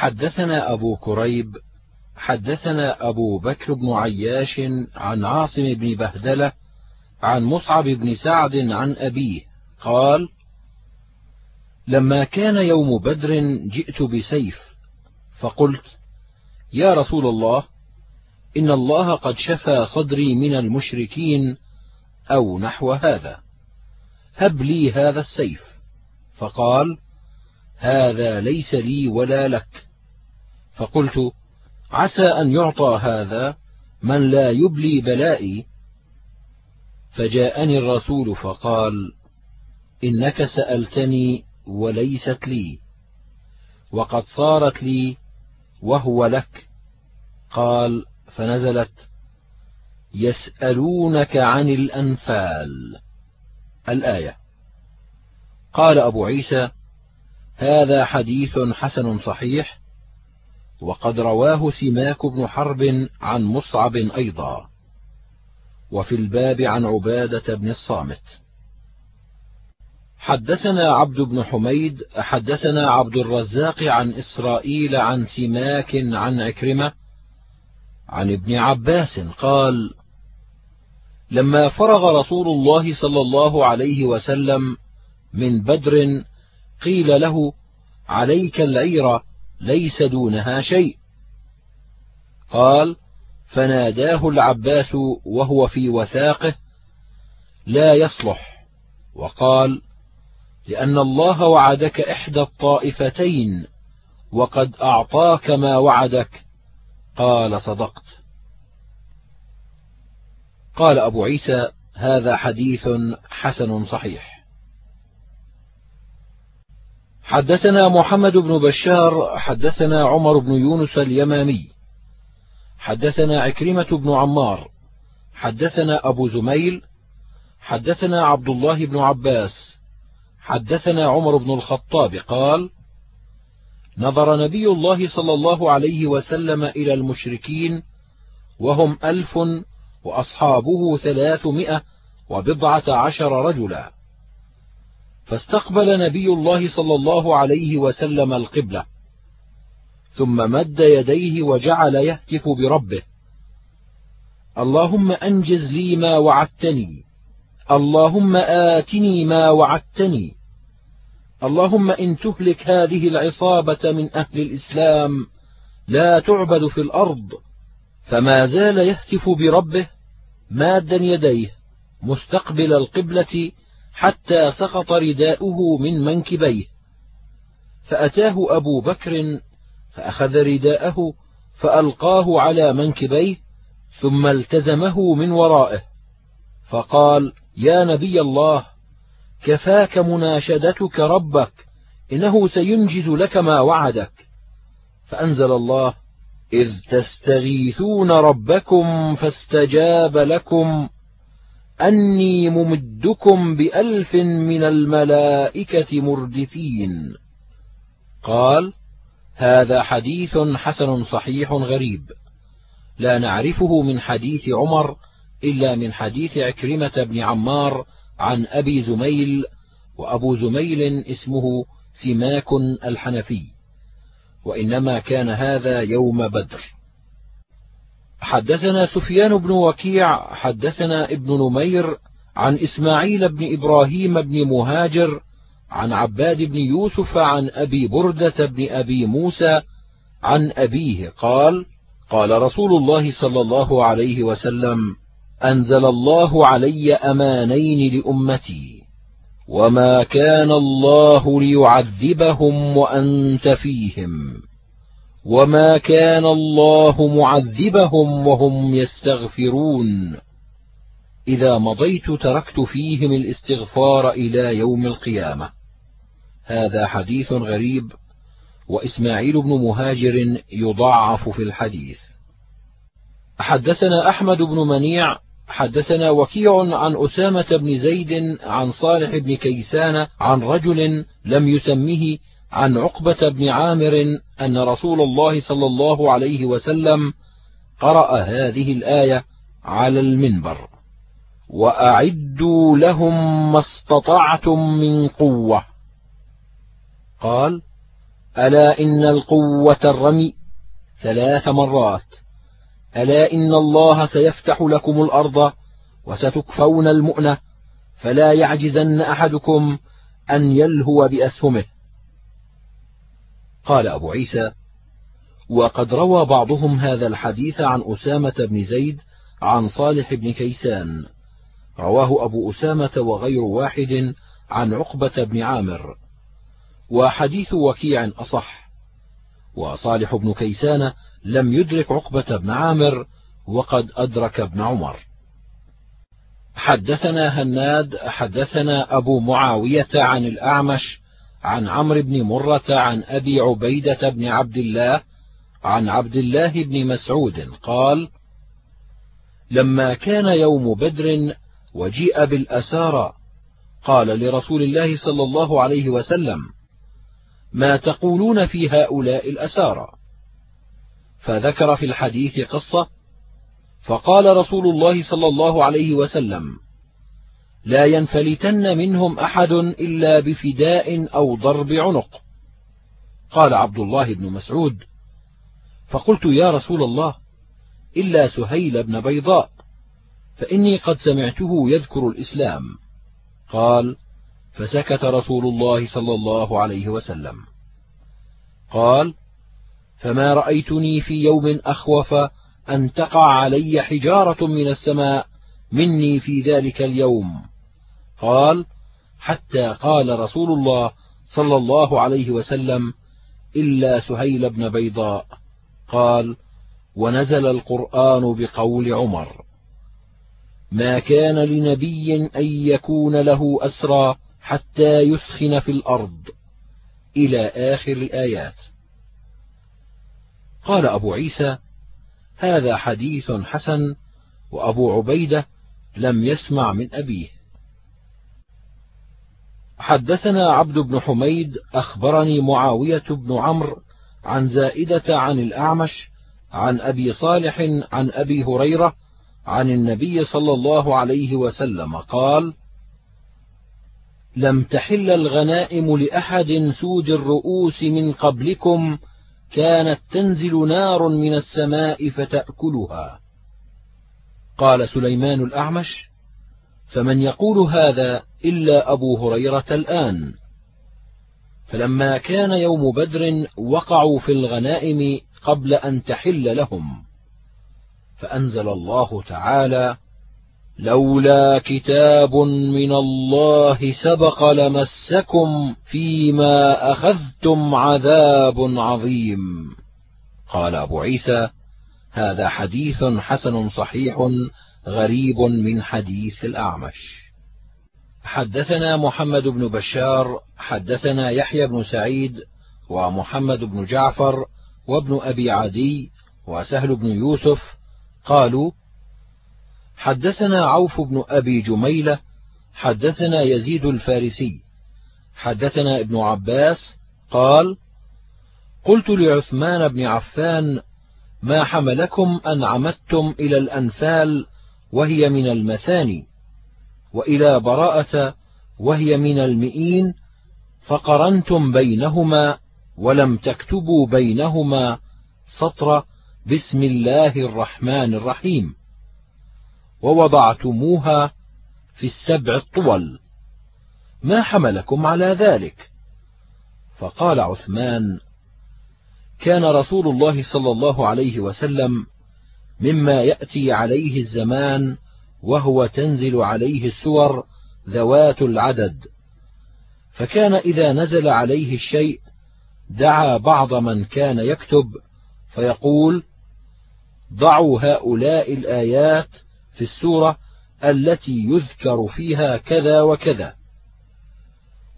حدثنا أبو كريب حدثنا أبو بكر بن عياش عن عاصم بن بهدلة عن مصعب بن سعد عن أبيه قال لما كان يوم بدر جئت بسيف فقلت يا رسول الله إن الله قد شفى صدري من المشركين أو نحو هذا هب لي هذا السيف. فقال هذا ليس لي ولا لك. فقلت عسى أن يعطى هذا من لا يبلي بلائي. فجاءني الرسول فقال إنك سألتني وليست لي وقد صارت لي وهو لك. قال فنزلت يسألونك عن الأنفال. الآية. قال أبو عيسى هذا حديث حسن صحيح وقد رواه سماك بن حرب عن مصعب أيضا. وفي الباب عن عبادة بن الصامت. حدثنا عبد بن حميد حدثنا عبد الرزاق عن إسرائيل عن سماك عن عكرمة عن ابن عباس قال لما فرغ رسول الله صلى الله عليه وسلم من بدر قيل له عليك العير ليس دونها شيء. قال فناداه العباس وهو في وثاقه لا يصلح. وقال لأن الله وعدك إحدى الطائفتين وقد أعطاك ما وعدك. قال صدقت. قال أبو عيسى هذا حديث حسن صحيح. حدثنا محمد بن بشار حدثنا عمر بن يونس اليمامي حدثنا عكرمة بن عمار حدثنا أبو زميل حدثنا عبد الله بن عباس حدثنا عمر بن الخطاب قال نظر نبي الله صلى الله عليه وسلم إلى المشركين وهم ألف وأصحابه ثلاثمائة وبضعة عشر رجلا. فاستقبل نبي الله صلى الله عليه وسلم القبلة ثم مد يديه وجعل يهتف بربه. اللهم أنجز لي ما وعدتني اللهم آتني ما وعدتني اللهم إن تهلك هذه العصابة من أهل الإسلام لا تعبد في الأرض فما زال يهتف بربه مادا يديه مستقبل القبلة حتى سقط رداؤه من منكبيه. فأتاه أبو بكر فأخذ رداءه فألقاه على منكبيه ثم التزمه من ورائه. فقال يا نبي الله كفاك مناشدتك ربك إنه سينجز لك ما وعدك. فأنزل الله إذ تستغيثون ربكم فاستجاب لكم. أني ممدكم بألف من الملائكة مردفين. قال هذا حديث حسن صحيح غريب. لا نعرفه من حديث عمر إلا من حديث عكرمة بن عمار عن أبي زميل وأبو زميل اسمه سماك الحنفي. وإنما كان هذا يوم بدر. حدثنا سفيان بن وكيع حدثنا ابن نمير عن إسماعيل بن إبراهيم بن مهاجر عن عباد بن يوسف عن أبي بردة بن أبي موسى عن أبيه قال قال رسول الله صلى الله عليه وسلم أنزل الله علي أمانين لأمتي وما كان الله ليعذبهم وأنت فيهم. وما كان الله معذبهم وهم يستغفرون إذا مضيت تركت فيهم الاستغفار إلى يوم القيامة هذا حديث غريب وإسماعيل بن مهاجر يضعف في الحديث حدثنا أحمد بن منيع حدثنا وكيع عن أسامة بن زيد عن صالح بن كيسان عن رجل لم يسمه عن عقبة بن عامر أن رسول الله صلى الله عليه وسلم قرأ هذه الآية على المنبر. وأعدوا لهم ما استطعتم من قوة. قال ألا إن القوة الرمي ثلاث مرات. ألا إن الله سيفتح لكم الأرض وستكفون المؤنة فلا يعجزن أحدكم أن يلهو بأسهمه. قال أبو عيسى وقد روى بعضهم هذا الحديث عن أسامة بن زيد عن صالح بن كيسان. رواه أبو أسامة وغير واحد عن عقبة بن عامر. وحديث وكيع أصح. وصالح بن كيسان لم يدرك عقبة بن عامر وقد أدرك ابن عمر. حدثنا هناد حدثنا أبو معاوية عن الأعمش عن عمرو بن مرة عن أبي عبيدة بن عبد الله عن عبد الله بن مسعود قال لما كان يوم بدر وجيء بالأسارى قال لرسول الله صلى الله عليه وسلم ما تقولون في هؤلاء الأسارى؟ فذكر في الحديث قصة فقال رسول الله صلى الله عليه وسلم لا ينفلتن منهم أحد إلا بفداء أو ضرب عنق. قال عبد الله بن مسعود فقلت يا رسول الله إلا سهيل بن بيضاء فإني قد سمعته يذكر الإسلام. قال فسكت رسول الله صلى الله عليه وسلم. قال فما رأيتني في يوم أخوف أن تقع علي حجارة من السماء مني في ذلك اليوم. قال حتى قال رسول الله صلى الله عليه وسلم إلا سهيل بن بيضاء. قال ونزل القرآن بقول عمر. ما كان لنبي أن يكون له أسرى حتى يثخن في الأرض إلى آخر الآيات. قال أبو عيسى هذا حديث حسن وأبو عبيدة لم يسمع من أبيه. حدثنا عبد بن حميد أخبرني معاوية بن عمرو عن زائدة عن الأعمش عن أبي صالح عن أبي هريرة عن النبي صلى الله عليه وسلم قال لم تحل الغنائم لأحد سود الرؤوس من قبلكم كانت تنزل نار من السماء فتأكلها. قال سليمان الأعمش فمن يقول هذا إلا أبو هريرة الآن. فلما كان يوم بدر وقعوا في الغنائم قبل أن تحل لهم. فأنزل الله تعالى لولا كتاب من الله سبق لمسكم فيما أخذتم عذاب عظيم. قال أبو عيسى هذا حديث حسن صحيح غريب من حديث الأعمش. حدثنا محمد بن بشار حدثنا يحيى بن سعيد ومحمد بن جعفر وابن أبي عدي وسهل بن يوسف قالوا حدثنا عوف بن أبي جميلة حدثنا يزيد الفارسي. حدثنا ابن عباس قال قلت لعثمان بن عفان ما حملكم أن عمدتم إلى الأنفال وهي من المثاني. وإلى براءة وهي من المئين فقرنتم بينهما ولم تكتبوا بينهما سطر بسم الله الرحمن الرحيم ووضعتموها في السبع الطول. ما حملكم على ذلك؟ فقال عثمان كان رسول الله صلى الله عليه وسلم مما يأتي عليه الزمان وهو تنزل عليه السور ذوات العدد. فكان إذا نزل عليه الشيء دعا بعض من كان يكتب فيقول ضعوا هؤلاء الآيات في السورة التي يذكر فيها كذا وكذا.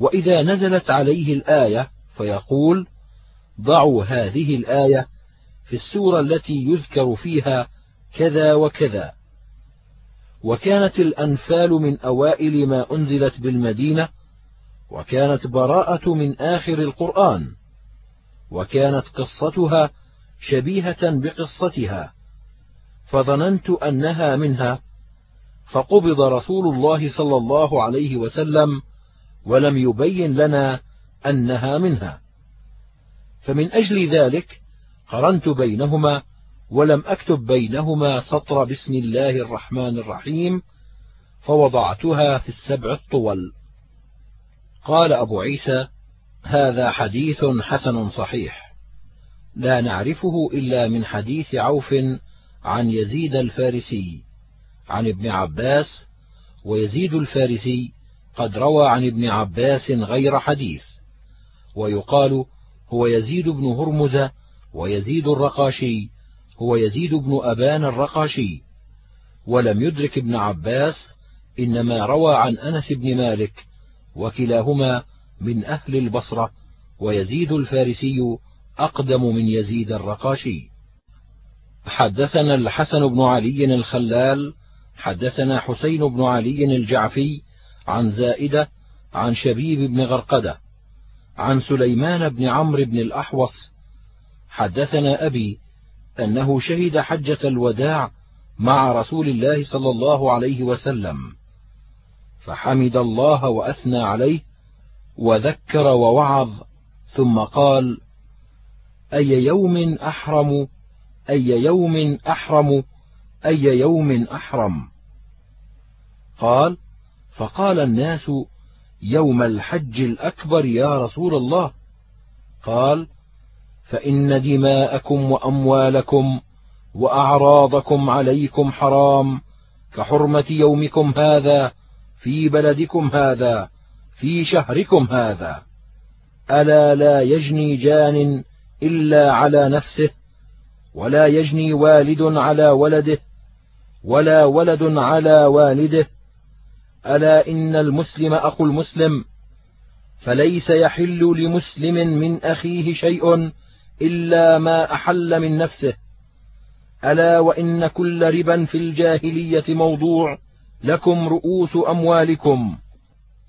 وإذا نزلت عليه الآية فيقول ضعوا هذه الآية في السورة التي يذكر فيها كذا وكذا. وكانت الأنفال من أوائل ما أنزلت بالمدينة وكانت براءة من آخر القرآن وكانت قصتها شبيهة بقصتها فظننت أنها منها فقبض رسول الله صلى الله عليه وسلم ولم يبين لنا أنها منها. فمن أجل ذلك قرنت بينهما ولم أكتب بينهما سطر بسم الله الرحمن الرحيم فوضعتها في السبع الطول. قال أبو عيسى هذا حديث حسن صحيح. لا نعرفه إلا من حديث عوف عن يزيد الفارسي عن ابن عباس ويزيد الفارسي قد روى عن ابن عباس غير حديث ويقال هو يزيد بن هرمز ويزيد الرقاشي. هو يزيد بن أبان الرقاشي ولم يدرك ابن عباس إنما روى عن أنس بن مالك وكلاهما من أهل البصرة ويزيد الفارسي أقدم من يزيد الرقاشي. حدثنا الحسن بن علي الخلال حدثنا حسين بن علي الجعفي عن زائدة عن شبيب بن غرقدة عن سليمان بن عمرو بن الأحوص. حدثنا أبي أنه شهد حجة الوداع مع رسول الله صلى الله عليه وسلم فحمد الله وأثنى عليه وذكر ووعظ ثم قال أي يوم أحرم؟ أي يوم أحرم؟ أي يوم أحرم؟ قال فقال الناس يوم الحج الأكبر يا رسول الله. قال فإن دماءكم وأموالكم وأعراضكم عليكم حرام كحرمة يومكم هذا في بلدكم هذا في شهركم هذا. ألا لا يجني جان إلا على نفسه ولا يجني والد على ولده ولا ولد على والده. ألا إن المسلم أخو المسلم فليس يحل لمسلم من أخيه شيء إلا ما أحل من نفسه. ألا وإن كل ربا في الجاهلية موضوع لكم رؤوس أموالكم.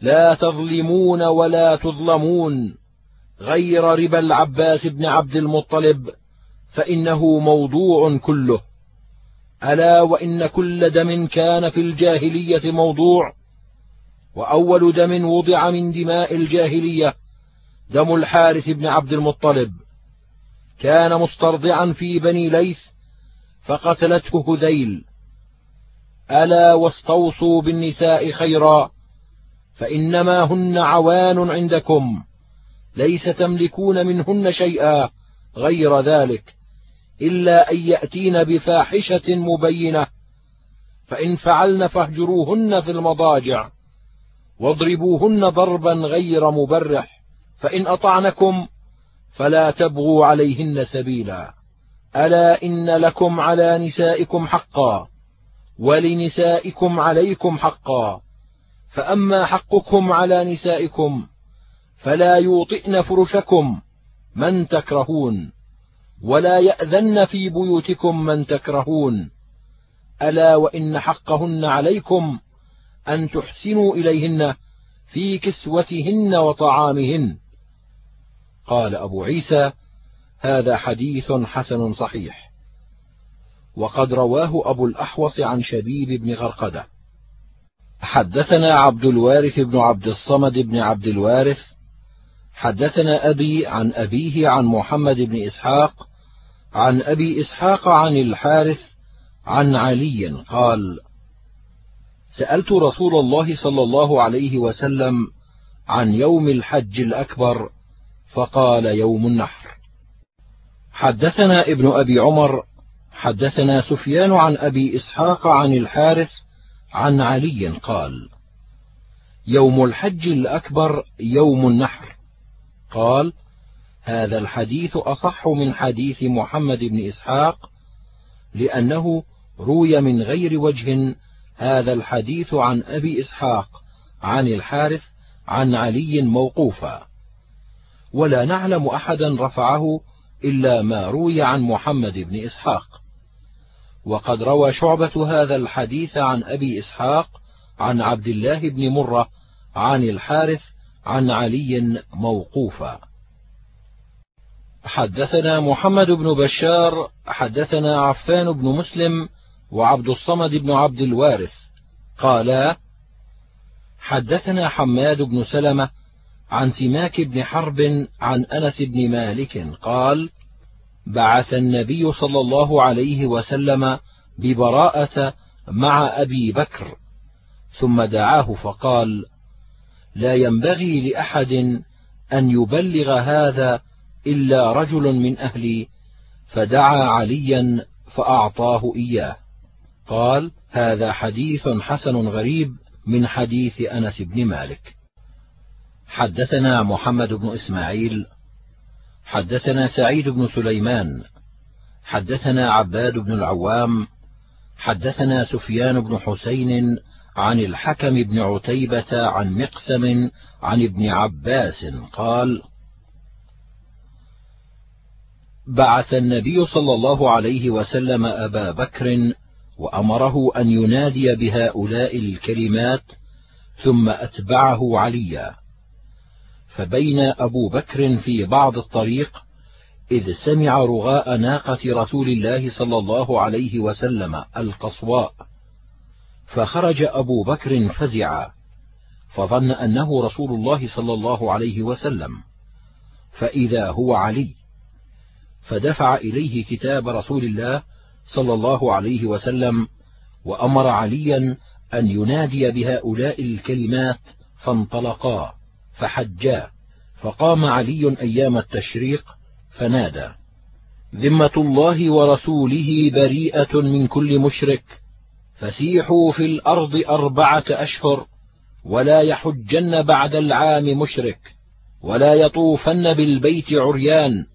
لا تظلمون ولا تظلمون. غير ربا العباس بن عبد المطلب فإنه موضوع كله. ألا وإن كل دم كان في الجاهلية موضوع. وأول دم وضع من دماء الجاهلية دم الحارث بن عبد المطلب. كان مسترضعا في بني ليث فقتلته هذيل. ألا واستوصوا بالنساء خيرا فإنما هن عوان عندكم ليس تملكون منهن شيئا غير ذلك إلا أن يأتين بفاحشة مبينة فإن فعلن فاهجروهن في المضاجع واضربوهن ضربا غير مبرح فإن أطعنكم فلا تبغوا عليهن سبيلا. ألا إن لكم على نسائكم حقا ولنسائكم عليكم حقا. فأما حقكم على نسائكم فلا يوطئن فرشكم من تكرهون ولا يأذن في بيوتكم من تكرهون. ألا وإن حقهن عليكم أن تحسنوا إليهن في كسوتهن وطعامهن. قال أبو عيسى هذا حديث حسن صحيح. وقد رواه أبو الأحوص عن شبيب بن غرقدة. حدثنا عبد الوارث بن عبد الصمد بن عبد الوارث. حدثنا أبي عن أبيه عن محمد بن إسحاق. عن أبي إسحاق عن الحارث عن علي قال سألت رسول الله صلى الله عليه وسلم عن يوم الحج الأكبر فقال يوم النحر. حدثنا ابن أبي عمر حدثنا سفيان عن أبي إسحاق عن الحارث عن علي قال يوم الحج الأكبر يوم النحر. قال هذا الحديث أصح من حديث محمد بن إسحاق لأنه روي من غير وجه هذا الحديث عن أبي إسحاق عن الحارث عن علي موقوفا. ولا نعلم أحدا رفعه إلا ما روي عن محمد بن إسحاق. وقد روى شعبة هذا الحديث عن أبي إسحاق عن عبد الله بن مرة عن الحارث عن علي موقوفا. حدثنا محمد بن بشار حدثنا عفان بن مسلم وعبد الصمد بن عبد الوارث. قالا حدثنا حماد بن سلمة عن سماك بن حرب عن أنس بن مالك قال بعث النبي صلى الله عليه وسلم ببراءة مع أبي بكر ثم دعاه فقال لا ينبغي لأحد أن يبلغ هذا إلا رجل من أهلي فدعا عليا فأعطاه إياه. قال هذا حديث حسن غريب من حديث أنس بن مالك. حدثنا محمد بن إسماعيل حدثنا سعيد بن سليمان حدثنا عباد بن العوام حدثنا سفيان بن حسين عن الحكم بن عتيبة عن مقسم عن ابن عباس قال: بعث النبي صلى الله عليه وسلم أبا بكر وأمره أن ينادي بهؤلاء الكلمات ثم أتبعه عليا، فبين أبو بكر في بعض الطريق إذ سمع رغاء ناقة رسول الله صلى الله عليه وسلم القصواء. فخرج أبو بكر فزعا فظن أنه رسول الله صلى الله عليه وسلم. فإذا هو علي فدفع إليه كتاب رسول الله صلى الله عليه وسلم وأمر عليا أن ينادي بهؤلاء الكلمات فانطلقا. فحجا فقام علي أيام التشريق فنادى ذمة الله ورسوله بريئة من كل مشرك فسيحوا في الأرض أربعة أشهر ولا يحجن بعد العام مشرك ولا يطوفن بالبيت عريان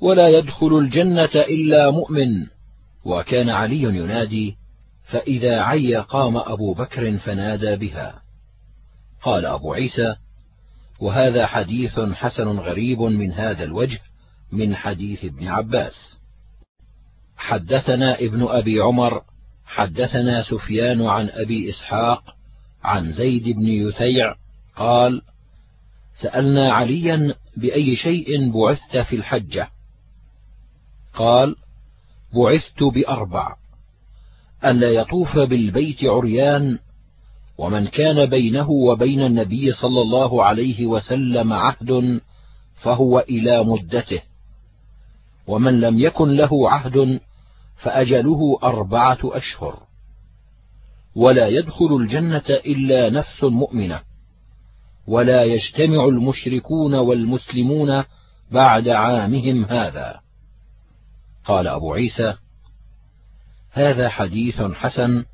ولا يدخل الجنة إلا مؤمن. وكان علي ينادي فإذا عي قام أبو بكر فنادى بها. قال أبو عيسى وهذا حديث حسن غريب من هذا الوجه من حديث ابن عباس. حدثنا ابن أبي عمر حدثنا سفيان عن أبي إسحاق عن زيد بن يثيع قال سألنا عليا بأي شيء بعثت في الحجة. قال بعثت بأربع. ألا يطوف بالبيت عريان ومن كان بينه وبين النبي صلى الله عليه وسلم عهد فهو إلى مدته. ومن لم يكن له عهد فأجله أربعة أشهر. ولا يدخل الجنة إلا نفس مؤمنة. ولا يجتمع المشركون والمسلمون بعد عامهم هذا. قال أبو عيسى هذا حديث حسن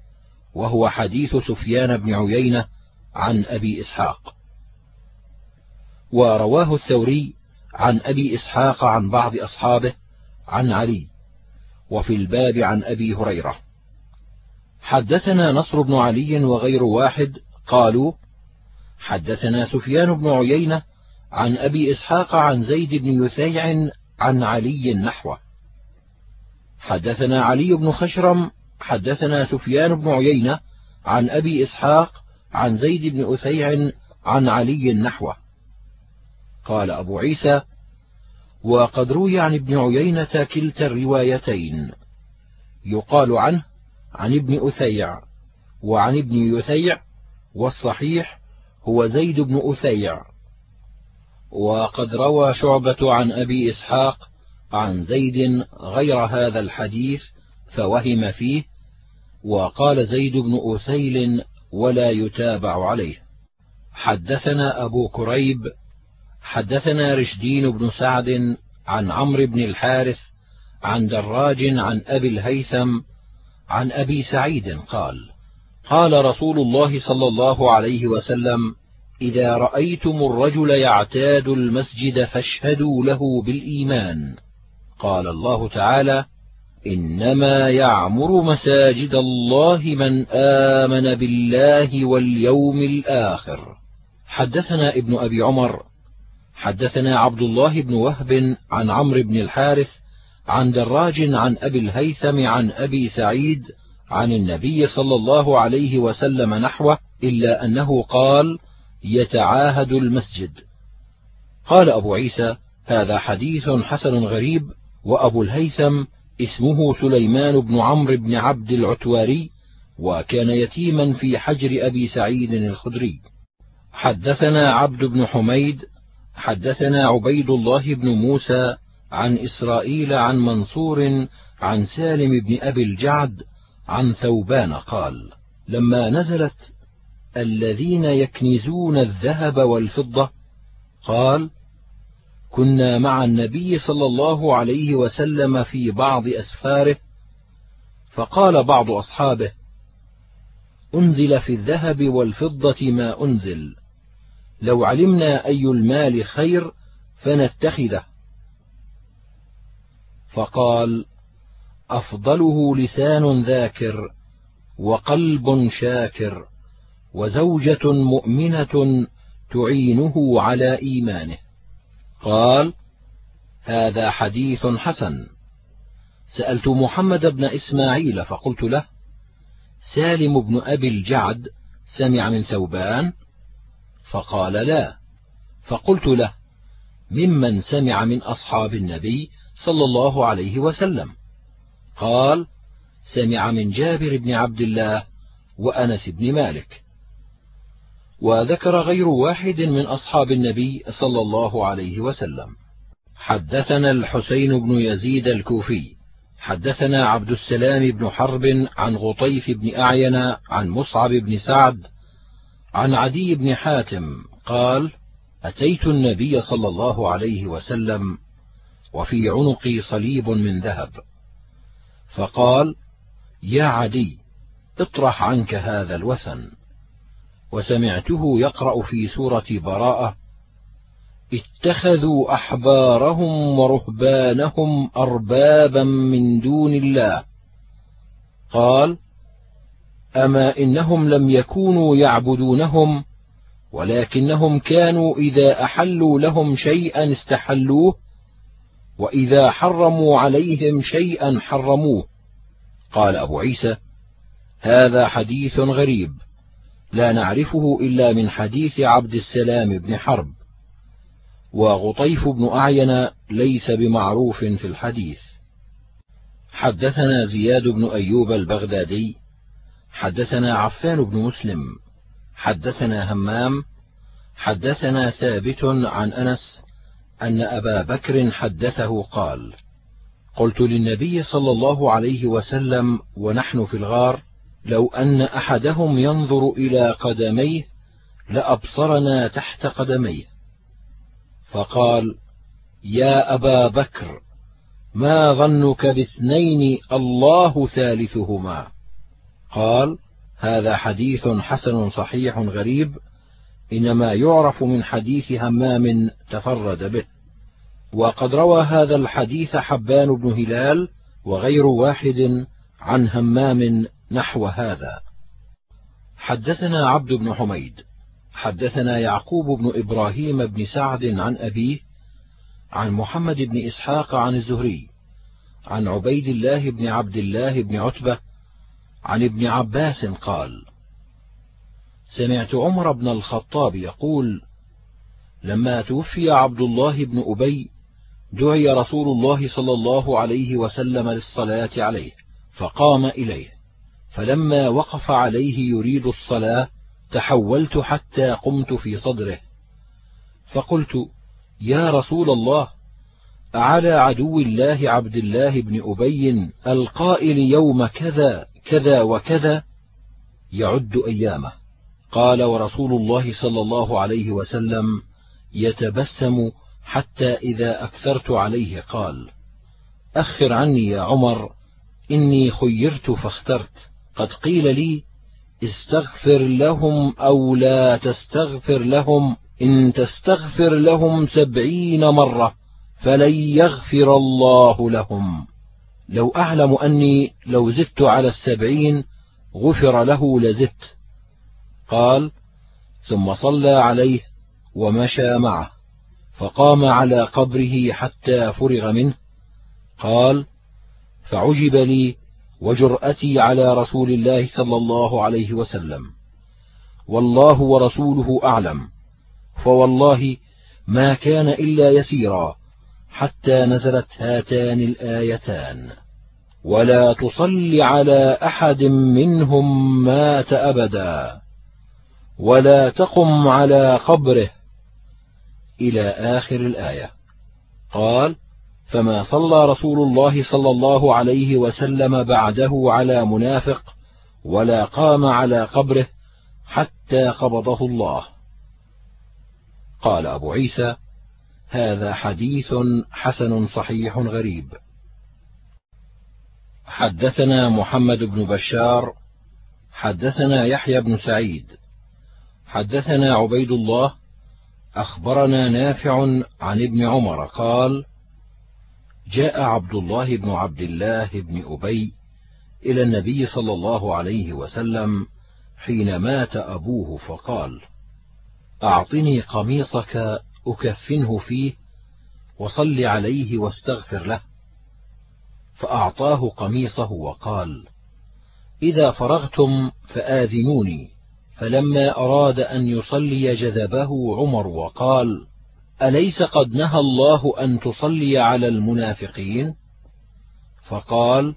وهو حديث سفيان بن عيينة عن أبي إسحاق. ورواه الثوري عن أبي إسحاق عن بعض أصحابه عن علي وفي الباب عن أبي هريرة. حدثنا نصر بن علي وغير واحد قالوا حدثنا سفيان بن عيينة عن أبي إسحاق عن زيد بن يثيع عن علي نحوه حدثنا علي بن خشرم حدثنا سفيان بن عيينة عن أبي إسحاق عن زيد بن أثيع عن علي نحوه. قال أبو عيسى وقد روي عن ابن عيينة كلتا الروايتين. يقال عنه عن ابن أثيع وعن ابن يثيع والصحيح هو زيد بن أثيع. وقد روى شعبة عن أبي إسحاق عن زيد غير هذا الحديث فوهم فيه وقال زيد بن أثيل ولا يتابع عليه. حدثنا أبو كريب حدثنا رشدين بن سعد عن عمرو بن الحارث عن دراج عن أبي الهيثم عن أبي سعيد قال قال رسول الله صلى الله عليه وسلم إذا رأيتم الرجل يعتاد المسجد فاشهدوا له بالإيمان. قال الله تعالى إنما يعمر مساجد الله من آمن بالله واليوم الآخر. حدثنا ابن أبي عمر حدثنا عبد الله بن وهب عن عمرو بن الحارث عن دراج عن أبي الهيثم عن أبي سعيد عن النبي صلى الله عليه وسلم نحوه إلا أنه قال يتعاهد المسجد. قال أبو عيسى هذا حديث حسن غريب وأبو الهيثم اسمه سليمان بن عمرو بن عبد العتواري وكان يتيما في حجر أبي سعيد الخدري. حدثنا عبد بن حميد حدثنا عبيد الله بن موسى عن إسرائيل عن منصور عن سالم بن أبي الجعد عن ثوبان قال لما نزلت الذين يكنزون الذهب والفضة قال كنا مع النبي صلى الله عليه وسلم في بعض أسفاره فقال بعض أصحابه أنزل في الذهب والفضة ما أنزل لو علمنا أي المال خير فنتخذه. فقال أفضله لسان ذاكر وقلب شاكر وزوجة مؤمنة تعينه على إيمانه. قال هذا حديث حسن. سألت محمد بن إسماعيل فقلت له سالم بن أبي الجعد سمع من ثوبان؟ فقال لا. فقلت له ممن سمع من أصحاب النبي صلى الله عليه وسلم؟ قال سمع من جابر بن عبد الله وأنس بن مالك. وذكر غير واحد من أصحاب النبي صلى الله عليه وسلم. حدثنا الحسين بن يزيد الكوفي حدثنا عبد السلام بن حرب عن غطيف بن أعين عن مصعب بن سعد عن عدي بن حاتم قال أتيت النبي صلى الله عليه وسلم وفي عنقي صليب من ذهب. فقال يا عدي اطرح عنك هذا الوثن. وسمعته يقرأ في سورة براءة اتخذوا أحبارهم ورهبانهم أربابا من دون الله. قال أما إنهم لم يكونوا يعبدونهم ولكنهم كانوا إذا أحلوا لهم شيئا استحلوه وإذا حرموا عليهم شيئا حرموه. قال أبو عيسى هذا حديث غريب. لا نعرفه إلا من حديث عبد السلام بن حرب وغطيف بن أعين ليس بمعروف في الحديث. حدثنا زياد بن أيوب البغدادي حدثنا عفان بن مسلم حدثنا همام حدثنا ثابت عن أنس أن أبا بكر حدثه قال قلت للنبي صلى الله عليه وسلم ونحن في الغار لو أن أحدهم ينظر إلى قدميه لأبصرنا تحت قدميه. فقال يا أبا بكر ما ظنك باثنين الله ثالثهما؟ قال هذا حديث حسن صحيح غريب إنما يعرف من حديث همام تفرد به. وقد روى هذا الحديث حبان بن هلال وغير واحد عن همام نحو هذا. حدثنا عبد بن حميد حدثنا يعقوب بن إبراهيم بن سعد عن أبيه عن محمد بن إسحاق عن الزهري عن عبيد الله بن عبد الله بن عتبة عن ابن عباس قال سمعت عمر بن الخطاب يقول لما توفي عبد الله بن أبي دعي رسول الله صلى الله عليه وسلم للصلاة عليه فقام إليه. فلما وقف عليه يريد الصلاة تحولت حتى قمت في صدره. فقلت يا رسول الله أعلى عدو الله عبد الله بن أبي القائل يوم كذا كذا وكذا؟ يعد أيامه. قال ورسول الله صلى الله عليه وسلم يتبسم حتى إذا أكثرت عليه. قال أخر عني يا عمر إني خيرت فاخترت. قد قيل لي استغفر لهم أو لا تستغفر لهم إن تستغفر لهم سبعين مرة فلن يغفر الله لهم. لو أعلم أني لو زدت على السبعين غفر له لزدت. قال ثم صلى عليه ومشى معه فقام على قبره حتى فرغ منه. قال فعجب لي وجرأتي على رسول الله صلى الله عليه وسلم. والله ورسوله أعلم. فوالله ما كان إلا يسيرا حتى نزلت هاتان الآيتان. ولا تصل على أحد منهم مات أبدا. ولا تقم على قبره. إلى آخر الآية. قال فما صلى رسول الله صلى الله عليه وسلم بعده على منافق ولا قام على قبره حتى قبضه الله. قال أبو عيسى هذا حديث حسن صحيح غريب. حدثنا محمد بن بشار حدثنا يحيى بن سعيد حدثنا عبيد الله أخبرنا نافع عن ابن عمر قال جاء عبد الله بن عبد الله بن أبي إلى النبي صلى الله عليه وسلم حين مات أبوه فقال أعطني قميصك أكفنه فيه وصل عليه واستغفر له. فأعطاه قميصه وقال إذا فرغتم فآذنوني. فلما أراد أن يصلي جذبه عمر وقال أليس قد نهى الله أن تصلي على المنافقين؟ فقال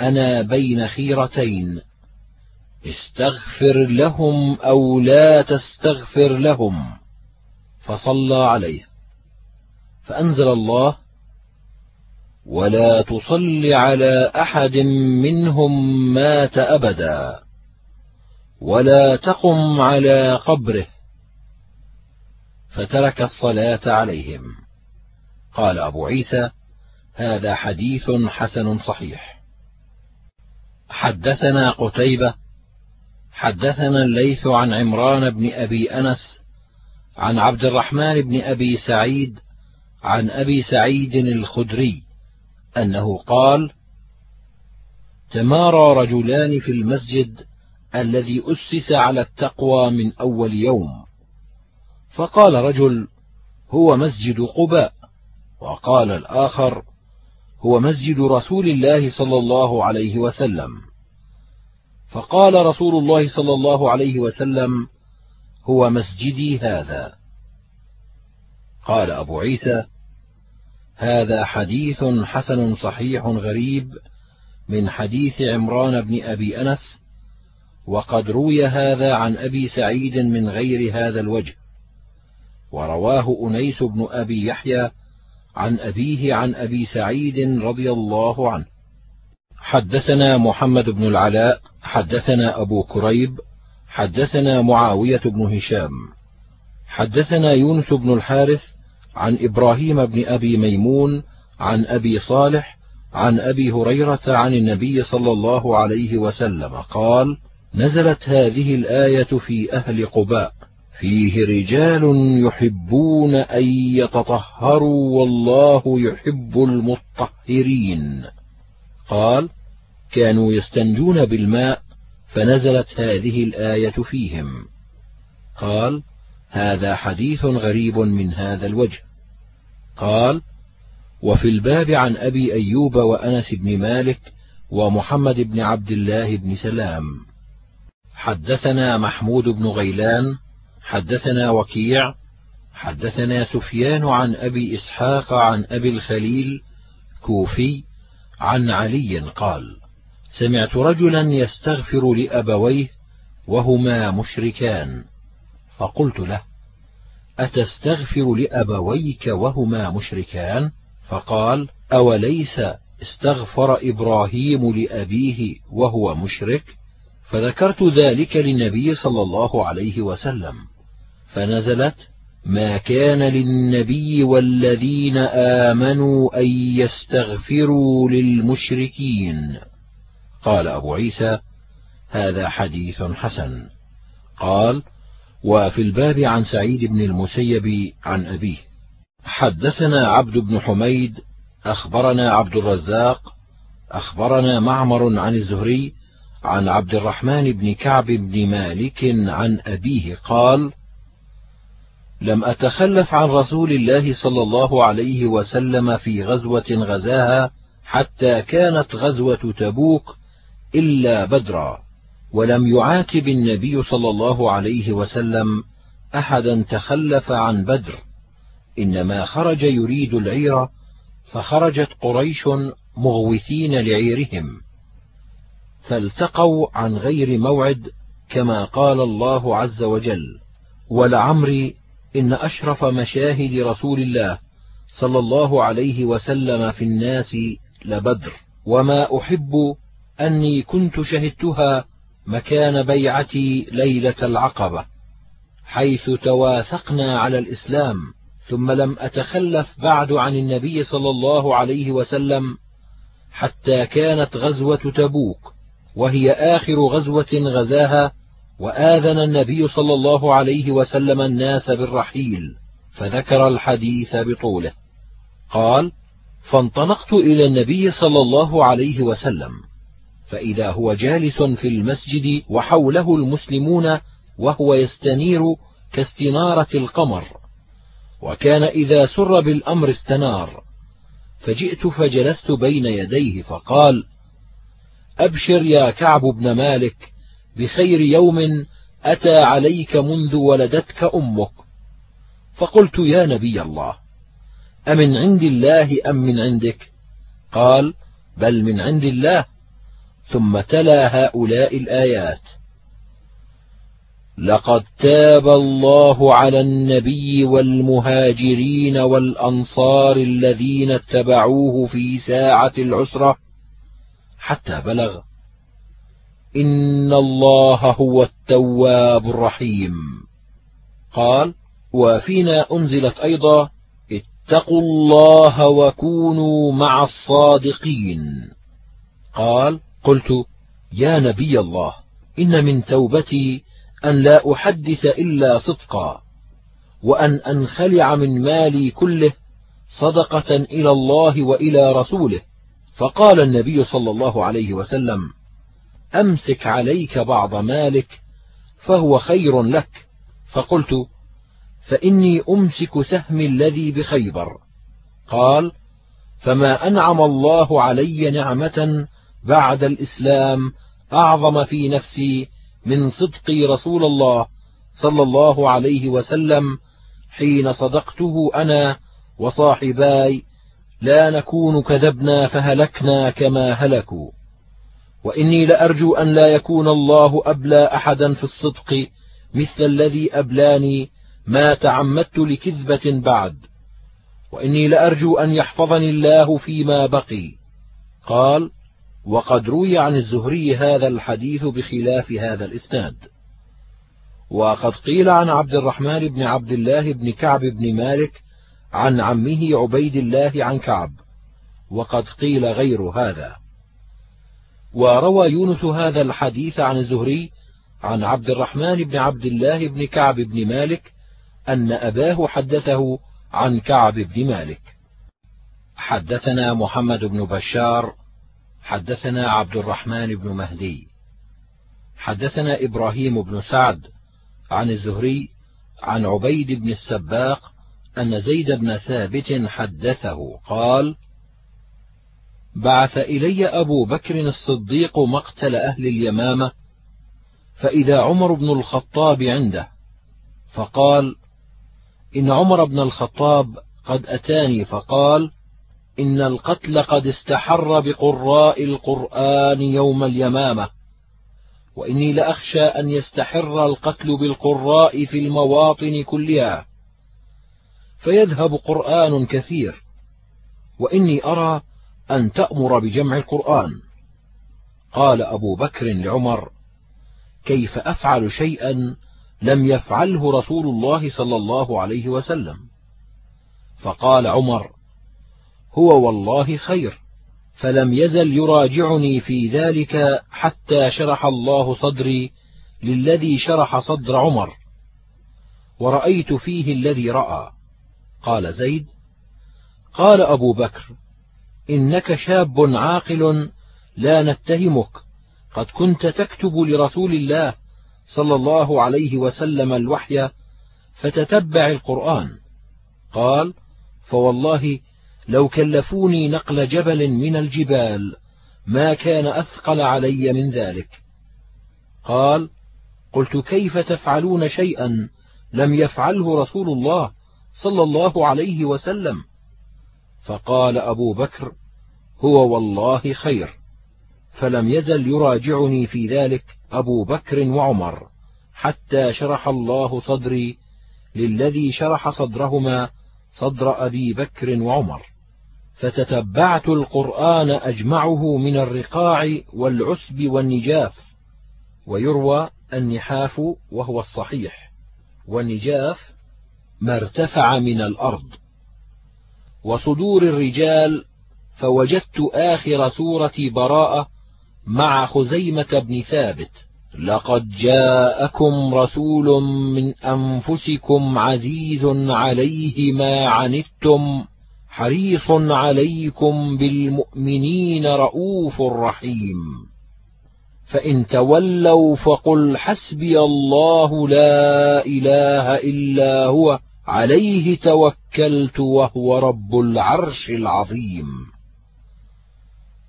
أنا بين خيرتين استغفر لهم أو لا تستغفر لهم فصلى عليه. فأنزل الله ولا تصل على أحد منهم مات أبدا ولا تقم على قبره. فترك الصلاة عليهم. قال أبو عيسى هذا حديث حسن صحيح. حدثنا قتيبة حدثنا الليث عن عمران بن أبي أنس عن عبد الرحمن بن أبي سعيد عن أبي سعيد الخدري أنه قال تمارى رجلان في المسجد الذي أسس على التقوى من أول يوم. فقال رجل هو مسجد قباء. وقال الآخر هو مسجد رسول الله صلى الله عليه وسلم. فقال رسول الله صلى الله عليه وسلم هو مسجدي هذا. قال أبو عيسى هذا حديث حسن صحيح غريب من حديث عمران بن أبي أنس وقد روي هذا عن أبي سعيد من غير هذا الوجه. ورواه أنيس بن أبي يحيى عن أبيه عن أبي سعيد رضي الله عنه. حدثنا محمد بن العلاء حدثنا أبو كريب حدثنا معاوية بن هشام. حدثنا يونس بن الحارث عن إبراهيم بن أبي ميمون عن أبي صالح عن أبي هريرة عن النبي صلى الله عليه وسلم قال نزلت هذه الآية في أهل قباء. فيه رجال يحبون أن يتطهروا والله يحب المطهرين. قال كانوا يستنجون بالماء فنزلت هذه الآية فيهم. قال هذا حديث غريب من هذا الوجه. قال وفي الباب عن أبي أيوب وأنس بن مالك ومحمد بن عبد الله بن سلام. حدثنا محمود بن غيلان حدثنا وكيع حدثنا سفيان عن أبي إسحاق عن أبي الخليل كوفي عن علي قال سمعت رجلا يستغفر لأبويه وهما مشركان. فقلت له أتستغفر لأبويك وهما مشركان؟ فقال أوليس استغفر إبراهيم لأبيه وهو مشرك؟ فذكرت ذلك للنبي صلى الله عليه وسلم. فنزلت ما كان للنبي والذين آمنوا أن يستغفروا للمشركين. قال أبو عيسى هذا حديث حسن. قال وفي الباب عن سعيد بن المسيب عن أبيه حدثنا عبد بن حميد أخبرنا عبد الرزاق أخبرنا معمر عن الزهري عن عبد الرحمن بن كعب بن مالك عن أبيه قال لم أتخلف عن رسول الله صلى الله عليه وسلم في غزوة غزاها حتى كانت غزوة تبوك إلا بدرا ولم يعاتب النبي صلى الله عليه وسلم أحدا تخلف عن بدر إنما خرج يريد العير فخرجت قريش مغوثين لعيرهم. فالتقوا عن غير موعد كما قال الله عز وجل ولعمري إن أشرف مشاهد رسول الله صلى الله عليه وسلم في الناس لبدر. وما أحب أني كنت شهدتها مكان بيعتي ليلة العقبة حيث تواثقنا على الإسلام ثم لم أتخلف بعد عن النبي صلى الله عليه وسلم حتى كانت غزوة تبوك وهي آخر غزوة غزاها وآذن النبي صلى الله عليه وسلم الناس بالرحيل فذكر الحديث بطوله. قال فانطلقت إلى النبي صلى الله عليه وسلم فإذا هو جالس في المسجد وحوله المسلمون وهو يستنير كاستنارة القمر وكان إذا سر بالأمر استنار فجئت فجلست بين يديه فقال أبشر يا كعب بن مالك بخير يوم أتى عليك منذ ولدتك أمك. فقلت يا نبي الله أمن عند الله أم من عندك؟ قال بل من عند الله. ثم تلا هؤلاء الآيات. لقد تاب الله على النبي والمهاجرين والأنصار الذين اتبعوه في ساعة العسرة حتى بلغ ان الله هو التواب الرحيم. قال وفينا انزلت أيضا؟ اتقوا الله وكونوا مع الصادقين. قال قلت يا نبي الله ان من توبتي ان لا احدث الا صدقا وان انخلع من مالي كله صدقه إلى الله والى رسوله. فقال النبي صلى الله عليه وسلم أمسك عليك بعض مالك فهو خير لك. فقلت فإني أمسك سهمي الذي بخيبر. قال فما أنعم الله علي نعمة بعد الإسلام أعظم في نفسي من صدقي رسول الله صلى الله عليه وسلم حين صدقته أنا وصاحباي لا نكون كذبنا فهلكنا كما هلكوا. وإني لأرجو أن لا يكون الله أبلى أحدا في الصدق مثل الذي أبلاني ما تعمدت لكذبة بعد. وإني لأرجو أن يحفظني الله فيما بقي. قال وقد روي عن الزهري هذا الحديث بخلاف هذا الإسناد. وقد قيل عن عبد الرحمن بن عبد الله بن كعب بن مالك عن عمه عبيد الله عن كعب. وقد قيل غير هذا. وروى يونس هذا الحديث عن الزهري عن عبد الرحمن بن عبد الله بن كعب بن مالك أن أباه حدثه عن كعب بن مالك. حدثنا محمد بن بشار حدثنا عبد الرحمن بن مهدي. حدثنا إبراهيم بن سعد عن الزهري عن عبيد بن السباق أن زيد بن ثابت حدثه قال بعث إلي أبو بكر الصديق مقتل أهل اليمامة فإذا عمر بن الخطاب عنده فقال إن عمر بن الخطاب قد أتاني فقال إن القتل قد استحر بقراء القرآن يوم اليمامة وإني لأخشى أن يستحر القتل بالقراء في المواطن كلها فيذهب قرآن كثير وإني أرى أن تأمر بجمع القرآن. قال أبو بكر لعمر كيف أفعل شيئا لم يفعله رسول الله صلى الله عليه وسلم؟ فقال عمر هو والله خير فلم يزل يراجعني في ذلك حتى شرح الله صدري للذي شرح صدر عمر. ورأيت فيه الذي رأى. قال زيد قال أبو بكر إنك شاب عاقل لا نتهمك. قد كنت تكتب لرسول الله صلى الله عليه وسلم الوحي فتتبع القرآن. قال فوالله لو كلفوني نقل جبل من الجبال ما كان أثقل علي من ذلك. قال قلت كيف تفعلون شيئا لم يفعله رسول الله صلى الله عليه وسلم؟ فقال أبو بكر هو والله خير فلم يزل يراجعني في ذلك أبو بكر وعمر حتى شرح الله صدري للذي شرح صدرهما صدر أبي بكر وعمر. فتتبعت القرآن أجمعه من الرقاع والعسب والنجاف ويروى النحاف وهو الصحيح. والنجاف ما ارتفع من الأرض. وصدور الرجال فوجدت آخر سورة براءة مع خزيمة بن ثابت. لقد جاءكم رسول من أنفسكم عزيز عليه ما عنتم حريص عليكم بالمؤمنين رؤوف رحيم. فإن تولوا فقل حسبي الله لا إله إلا هو عليه توكلت وهو رب العرش العظيم.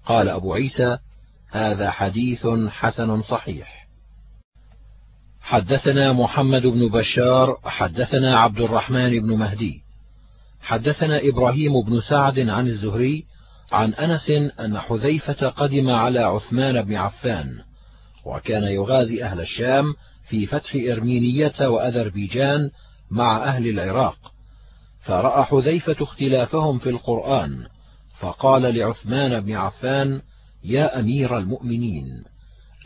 قال أبو عيسى هذا حديث حسن صحيح. حدثنا محمد بن بشار حدثنا عبد الرحمن بن مهدي. حدثنا إبراهيم بن سعد عن الزهري عن أنس أن حذيفة قدم على عثمان بن عفان وكان يغازي أهل الشام في فتح إرمينية وأذربيجان مع أهل العراق فرأى حذيفة اختلافهم في القرآن فقال لعثمان بن عفان يا أمير المؤمنين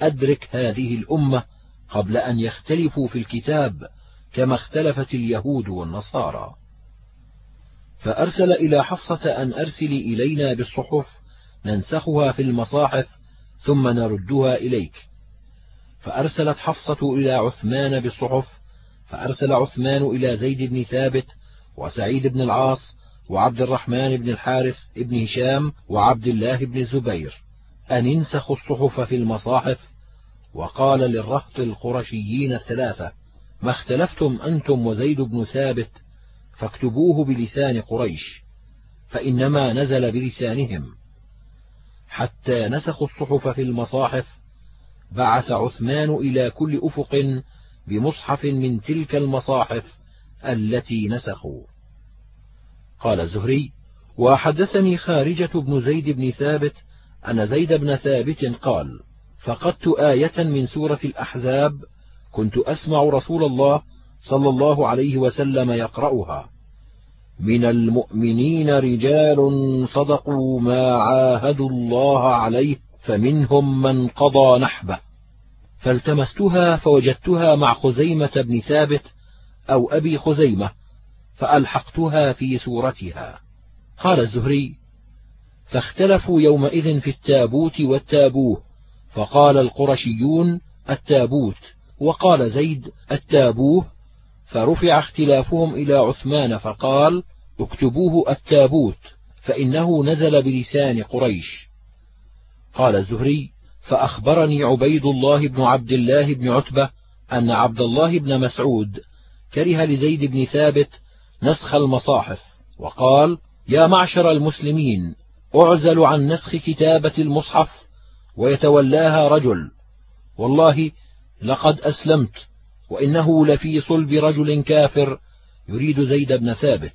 أدرك هذه الأمة قبل أن يختلفوا في الكتاب كما اختلفت اليهود والنصارى. فأرسل إلى حفصة أن ارسلي إلينا بالصحف ننسخها في المصاحف ثم نردها إليك. فأرسلت حفصة إلى عثمان بالصحف فأرسل عثمان إلى زيد بن ثابت وسعيد بن العاص وعبد الرحمن بن الحارث بن هشام وعبد الله بن الزبير أن انسخوا الصحف في المصاحف وقال للرهط القرشيين الثلاثة ما اختلفتم أنتم وزيد بن ثابت فاكتبوه بلسان قريش فإنما نزل بلسانهم حتى نسخوا الصحف في المصاحف بعث عثمان إلى كل أفق بمصحف من تلك المصاحف التي نسخوا. قال الزهري وحدثني خارجة بن زيد بن ثابت أن زيد بن ثابت قال فقدت آية من سورة الأحزاب كنت أسمع رسول الله صلى الله عليه وسلم يقرأها. من المؤمنين رجال صدقوا ما عاهدوا الله عليه فمنهم من قضى نحبه. فالتمستها فوجدتها مع خزيمة بن ثابت أو أبي خزيمة فألحقتها في سورتها قال الزهري فاختلفوا يومئذ في التابوت والتابوه فقال القرشيون التابوت. وقال زيد التابوه. فرفع اختلافهم إلى عثمان فقال اكتبوه التابوت فإنه نزل بلسان قريش. قال الزهري فأخبرني عبيد الله بن عبد الله بن عتبة أن عبد الله بن مسعود كره لزيد بن ثابت نسخ المصاحف وقال يا معشر المسلمين أعزل عن نسخ كتابة المصحف ويتولاها رجل. والله لقد أسلمت وإنه لفي صلب رجل كافر يريد زيد بن ثابت.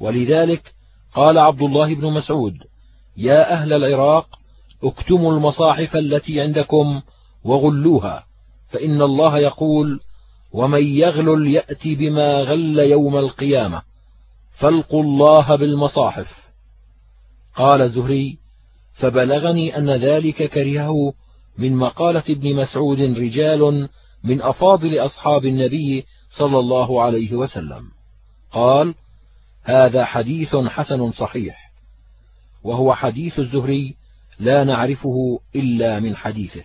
ولذلك قال عبد الله بن مسعود يا أهل العراق اكتموا المصاحف التي عندكم وغلوها فإن الله يقول ومن يغلل يأت بما غل يوم القيامة. فالقوا الله بالمصاحف. قال الزهري فبلغني أن ذلك كرهه من مقالة ابن مسعود رجال من أفاضل أصحاب النبي صلى الله عليه وسلم. قال هذا حديث حسن صحيح. وهو حديث الزهري لا نعرفه إلا من حديثه.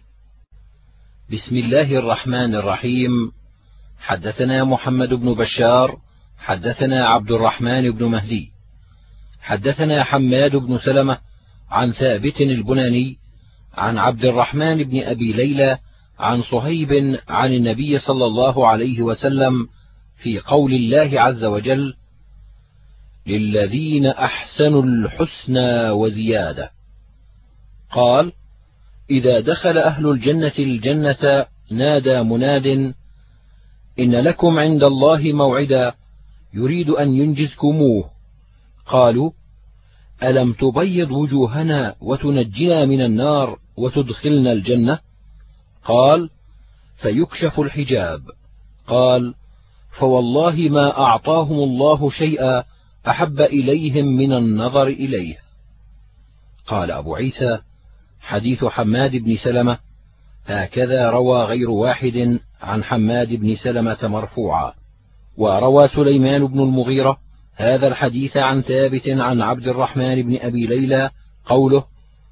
بسم الله الرحمن الرحيم. حدثنا محمد بن بشار حدثنا عبد الرحمن بن مهدي حدثنا حماد بن سلمة عن ثابت البناني عن عبد الرحمن بن أبي ليلى عن صهيب عن النبي صلى الله عليه وسلم في قول الله عز وجل للذين أحسنوا الحسنى وزيادة. قال إذا دخل أهل الجنة الجنة نادى مناد إن لكم عند الله موعدا يريد أن ينجزكموه. قالوا ألم تبيض وجوهنا وتنجنا من النار وتدخلنا الجنة؟ قال فيكشف الحجاب. قال فوالله ما أعطاهم الله شيئا أحب إليهم من النظر إليه. قال أبو عيسى حديث حماد بن سلمة هكذا روى غير واحد عن حماد بن سلمة مرفوعا. وروى سليمان بن المغيرة هذا الحديث عن ثابت عن عبد الرحمن بن أبي ليلى قوله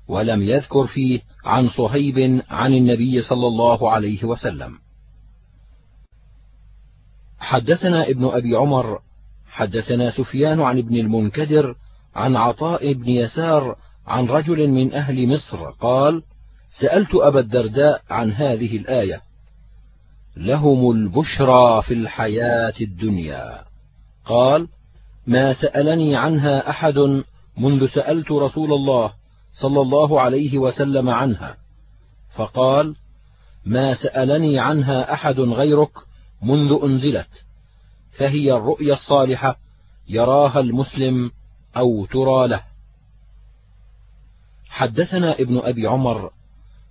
ولم يذكر فيه عن صهيب عن النبي صلى الله عليه وسلم حدثنا ابن أبي عمر حدثنا سفيان عن ابن المنكدر عن عطاء بن يسار عن رجل من أهل مصر قال سألت أبا الدرداء عن هذه الآية. لهم البشرى في الحياة الدنيا. قال ما سألني عنها أحد منذ سألت رسول الله صلى الله عليه وسلم عنها. فقال ما سألني عنها أحد غيرك منذ أنزلت. فهي الرؤيا الصالحة يراها المسلم أو ترى له. حدثنا ابن أبي عمر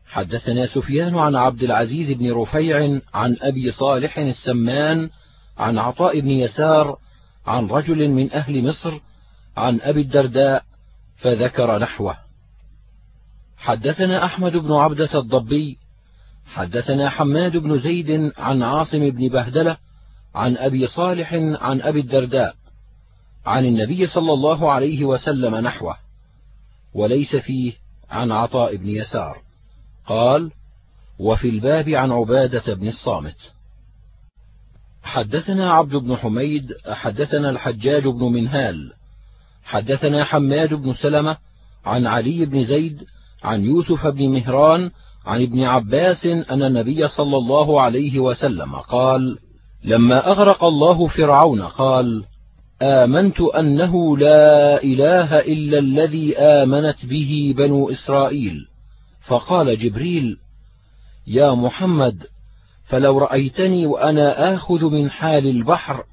حدثنا سفيان عن عبد العزيز بن رفيع عن أبي صالح السمان عن عطاء بن يسار عن رجل من أهل مصر عن أبي الدرداء فذكر نحوه. حدثنا أحمد بن عبدة الضبي حدثنا حماد بن زيد عن عاصم بن بهدلة عن أبي صالح عن أبي الدرداء عن النبي صلى الله عليه وسلم نحوه. وليس فيه عن عطاء بن يسار. قال وفي الباب عن عبادة بن الصامت. حدثنا عبد بن حميد حدثنا الحجاج بن منهال حدثنا حماد بن سلمة عن علي بن زيد عن يوسف بن مهران عن ابن عباس أن النبي صلى الله عليه وسلم قال لما أغرق الله فرعون قال آمنت أنه لا إله إلا الذي آمنت به بنو إسرائيل. فقال جبريل يا محمد فلو رأيتني وأنا آخذ من حال البحر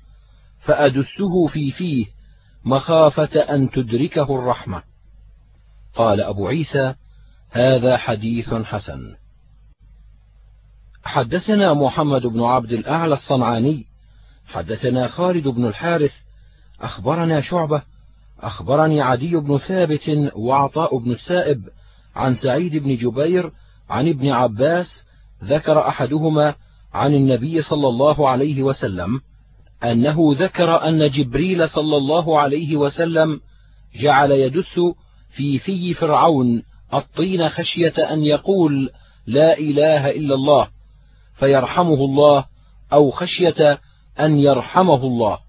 فأدسه في فيه مخافة أن تدركه الرحمة. قال أبو عيسى هذا حديث حسن. حدثنا محمد بن عبد الأعلى الصنعاني حدثنا خالد بن الحارث أخبرنا شعبة أخبرني عدي بن ثابت وعطاء بن السائب عن سعيد بن جبير عن ابن عباس ذكر أحدهما عن النبي صلى الله عليه وسلم أنه ذكر أن جبريل صلى الله عليه وسلم جعل يدس في في فرعون الطين خشية أن يقول لا إله إلا الله فيرحمه الله أو خشية أن يرحمه الله.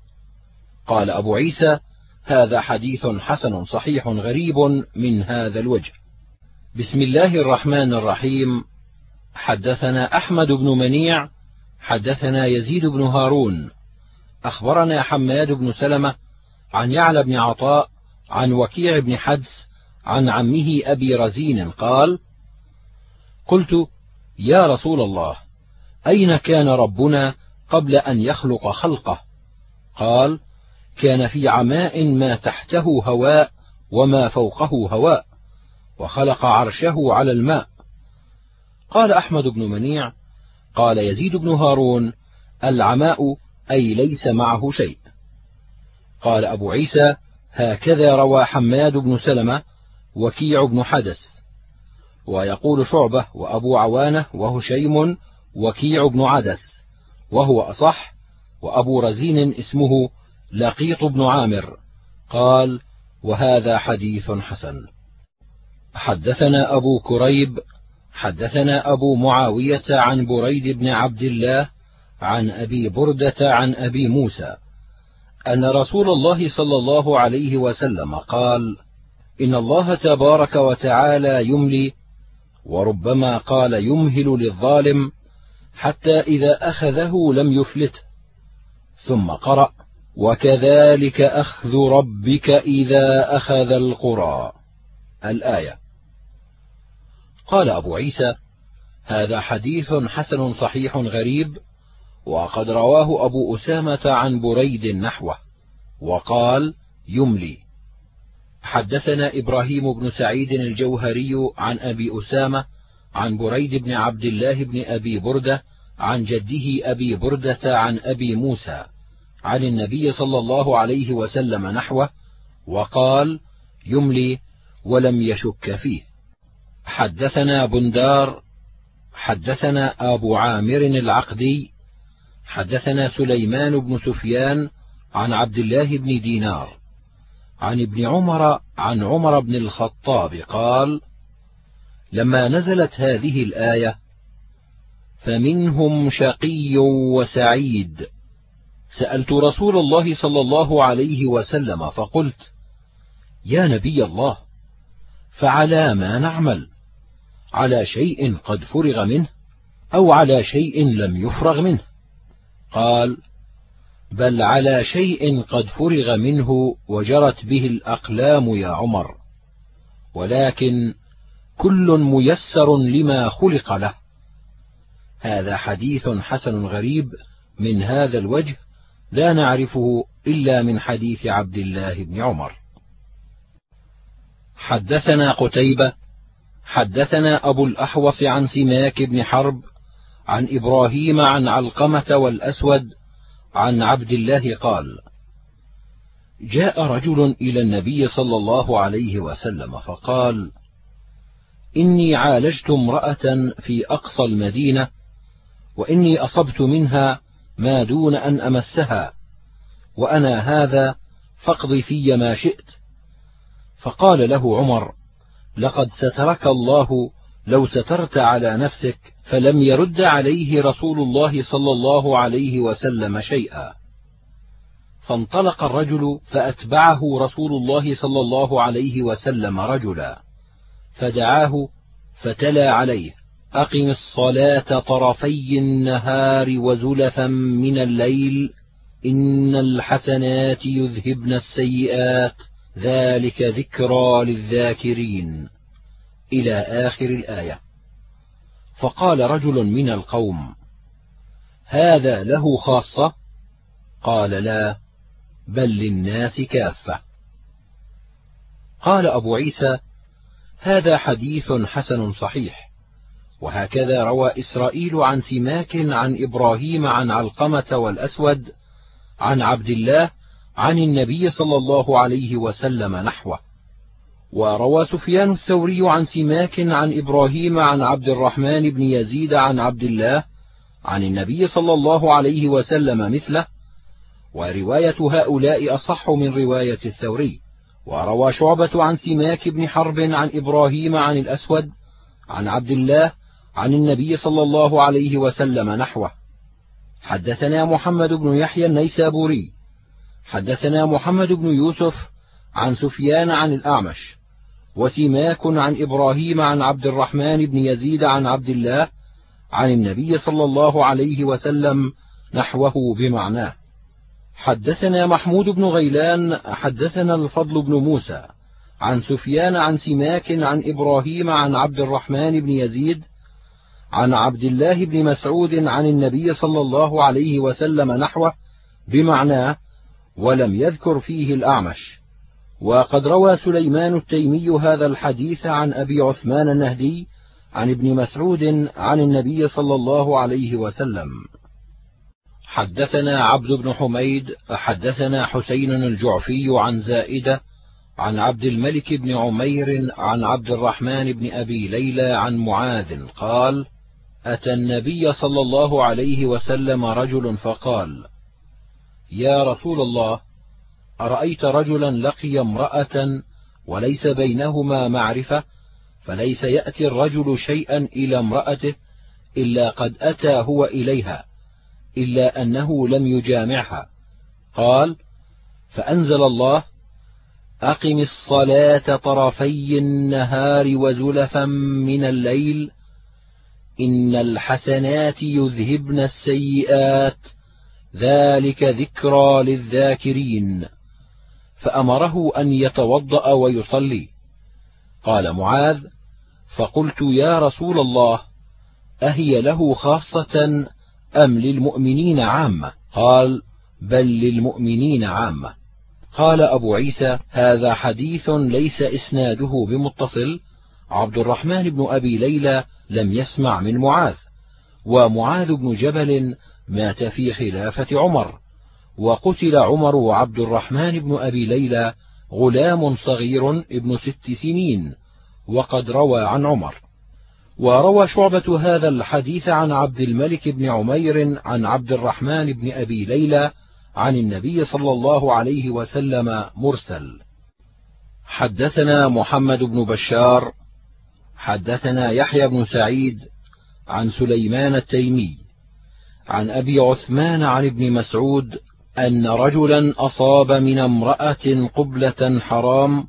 قال أبو عيسى هذا حديث حسن صحيح غريب من هذا الوجه. بسم الله الرحمن الرحيم. حدثنا أحمد بن منيع حدثنا يزيد بن هارون. أخبرنا حماد بن سلمة عن يعلى بن عطاء عن وكيع بن حدس عن عمه أبي رزين قال قلت يا رسول الله أين كان ربنا قبل أن يخلق خلقه؟ قال كان في عماء ما تحته هواء وما فوقه هواء وخلق عرشه على الماء. قال أحمد بن منيع قال يزيد بن هارون العماء أي ليس معه شيء. قال أبو عيسى هكذا روى حماد بن سلمة وكيع بن حدث. ويقول شعبة وأبو عوانة وهشيم وكيع بن عدس وهو أصح وأبو رزين اسمه لقيط بن عامر قال وهذا حديث حسن. حدثنا أبو كريب حدثنا أبو معاوية عن بريد بن عبد الله عن أبي بردة عن أبي موسى أن رسول الله صلى الله عليه وسلم قال إن الله تبارك وتعالى يملي وربما قال يمهل للظالم حتى إذا أخذه لم يفلته ثم قرأ وكذلك أخذ ربك إذا أخذ القرى. الآية. قال أبو عيسى هذا حديث حسن صحيح غريب وقد رواه أبو أسامة عن بريد نحوه وقال يملي. حدثنا إبراهيم بن سعيد الجوهري عن أبي أسامة عن بريد بن عبد الله بن أبي بردة عن جده أبي بردة عن أبي موسى. عن النبي صلى الله عليه وسلم نحوه وقال يملي ولم يشك فيه. حدثنا بندار حدثنا أبو عامر العقدي حدثنا سليمان بن سفيان عن عبد الله بن دينار عن ابن عمر عن عمر بن الخطاب قال لما نزلت هذه الآية فمنهم شقي وسعيد. سألت رسول الله صلى الله عليه وسلم فقلت يا نبي الله فعلى ما نعمل؟ على شيء قد فرغ منه أو على شيء لم يفرغ منه؟ قال بل على شيء قد فرغ منه وجرت به الأقلام يا عمر ولكن كل ميسر لما خلق له. هذا حديث حسن غريب من هذا الوجه لا نعرفه إلا من حديث عبد الله بن عمر. حدثنا قتيبة حدثنا أبو الأحوص عن سماك بن حرب عن إبراهيم عن علقمة والأسود عن عبد الله قال جاء رجل إلى النبي صلى الله عليه وسلم فقال إني عالجت امرأة في أقصى المدينة وإني أصبت منها ما دون أن أمسها. وأنا هذا فاقض في ما شئت. فقال له عمر لقد سترك الله لو سترت على نفسك فلم يرد عليه رسول الله صلى الله عليه وسلم شيئا. فانطلق الرجل فأتبعه رسول الله صلى الله عليه وسلم رجلا فدعاه فتلا عليه. أقم الصلاة طرفي النهار وزلفا من الليل إن الحسنات يذهبن السيئات ذلك ذكرى للذاكرين. إلى آخر الآية. فقال رجل من القوم هذا له خاصة؟ قال لا بل للناس كافة. قال أبو عيسى هذا حديث حسن صحيح. وهكذا روى إسرائيل عن سماك عن إبراهيم عن علقمة والأسود عن عبد الله عن النبي صلى الله عليه وسلم نحوه. وروى سفيان الثوري عن سماك عن إبراهيم عن عبد الرحمن بن يزيد عن عبد الله عن النبي صلى الله عليه وسلم مثله. ورواية هؤلاء أصح من رواية الثوري. وروى شعبة عن سماك بن حرب عن إبراهيم عن الأسود عن عبد الله عن النبي صلى الله عليه وسلم نحوه. حدثنا محمد بن يحيى النيسابوري. حدثنا محمد بن يوسف عن سفيان عن الأعمش وسماك عن إبراهيم عن عبد الرحمن بن يزيد عن عبد الله عن النبي صلى الله عليه وسلم نحوه بمعناه. حدثنا محمود بن غيلان حدثنا الفضل بن موسى عن سفيان عن سماك عن إبراهيم عن عبد الرحمن بن يزيد عن عبد الله بن مسعود عن النبي صلى الله عليه وسلم نحوه بمعناه ولم يذكر فيه الأعمش وقد روى سليمان التيمي هذا الحديث عن أبي عثمان النهدي عن ابن مسعود عن النبي صلى الله عليه وسلم. حدثنا عبد بن حميد حدثنا حسين الجعفي عن زائدة عن عبد الملك بن عمير عن عبد الرحمن بن أبي ليلى عن معاذ قال أتى النبي صلى الله عليه وسلم رجل فقال يا رسول الله أرأيت رجلا لقي امرأة وليس بينهما معرفة فليس يأتي الرجل شيئا إلى امرأته إلا قد أتى هو إليها إلا أنه لم يجامعها. قال فأنزل الله أقم الصلاة طرفي النهار وزلفا من الليل إن الحسنات يذهبن السيئات. ذلك ذكرى للذاكرين. فأمره أن يتوضأ ويصلي. قال معاذ فقلت يا رسول الله أهي له خاصة أم للمؤمنين عامة؟ قال بل للمؤمنين عامة. قال أبو عيسى هذا حديث ليس إسناده بمتصل عبد الرحمن بن أبي ليلى لم يسمع من معاذ ومعاذ بن جبل مات في خلافة عمر وقتل عمر وعبد الرحمن بن أبي ليلى غلام صغير ابن ست سنين وقد روى عن عمر. وروى شعبة هذا الحديث عن عبد الملك بن عمير عن عبد الرحمن بن أبي ليلى عن النبي صلى الله عليه وسلم مرسل. حدثنا محمد بن بشار حدثنا يحيى بن سعيد عن سليمان التيمي عن أبي عثمان عن ابن مسعود أن رجلا أصاب من امرأة قبلة حرام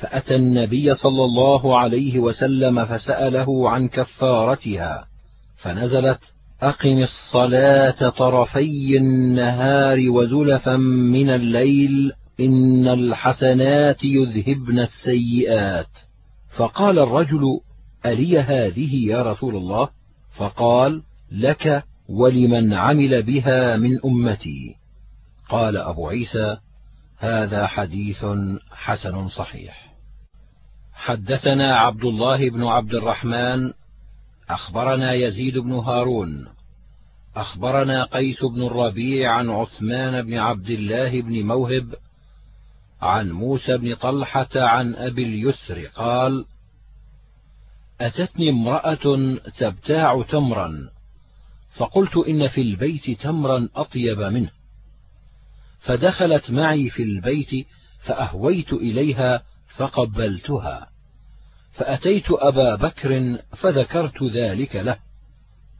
فأتى النبي صلى الله عليه وسلم فسأله عن كفارتها فنزلت أقم الصلاة طرفي النهار وزلفا من الليل إن الحسنات يذهبن السيئات فقال الرجل ألي هذه يا رسول الله؟ فقال لك ولمن عمل بها من أمتي. قال أبو عيسى هذا حديث حسن صحيح. حدثنا عبد الله بن عبد الرحمن أخبرنا يزيد بن هارون أخبرنا قيس بن الربيع عن عثمان بن عبد الله بن موهب عن موسى بن طلحة عن أبي اليسر قال أتتني امرأة تبتاع تمرا فقلت إن في البيت تمرا أطيب منه. فدخلت معي في البيت فأهويت إليها فقبلتها فأتيت أبا بكر فذكرت ذلك له.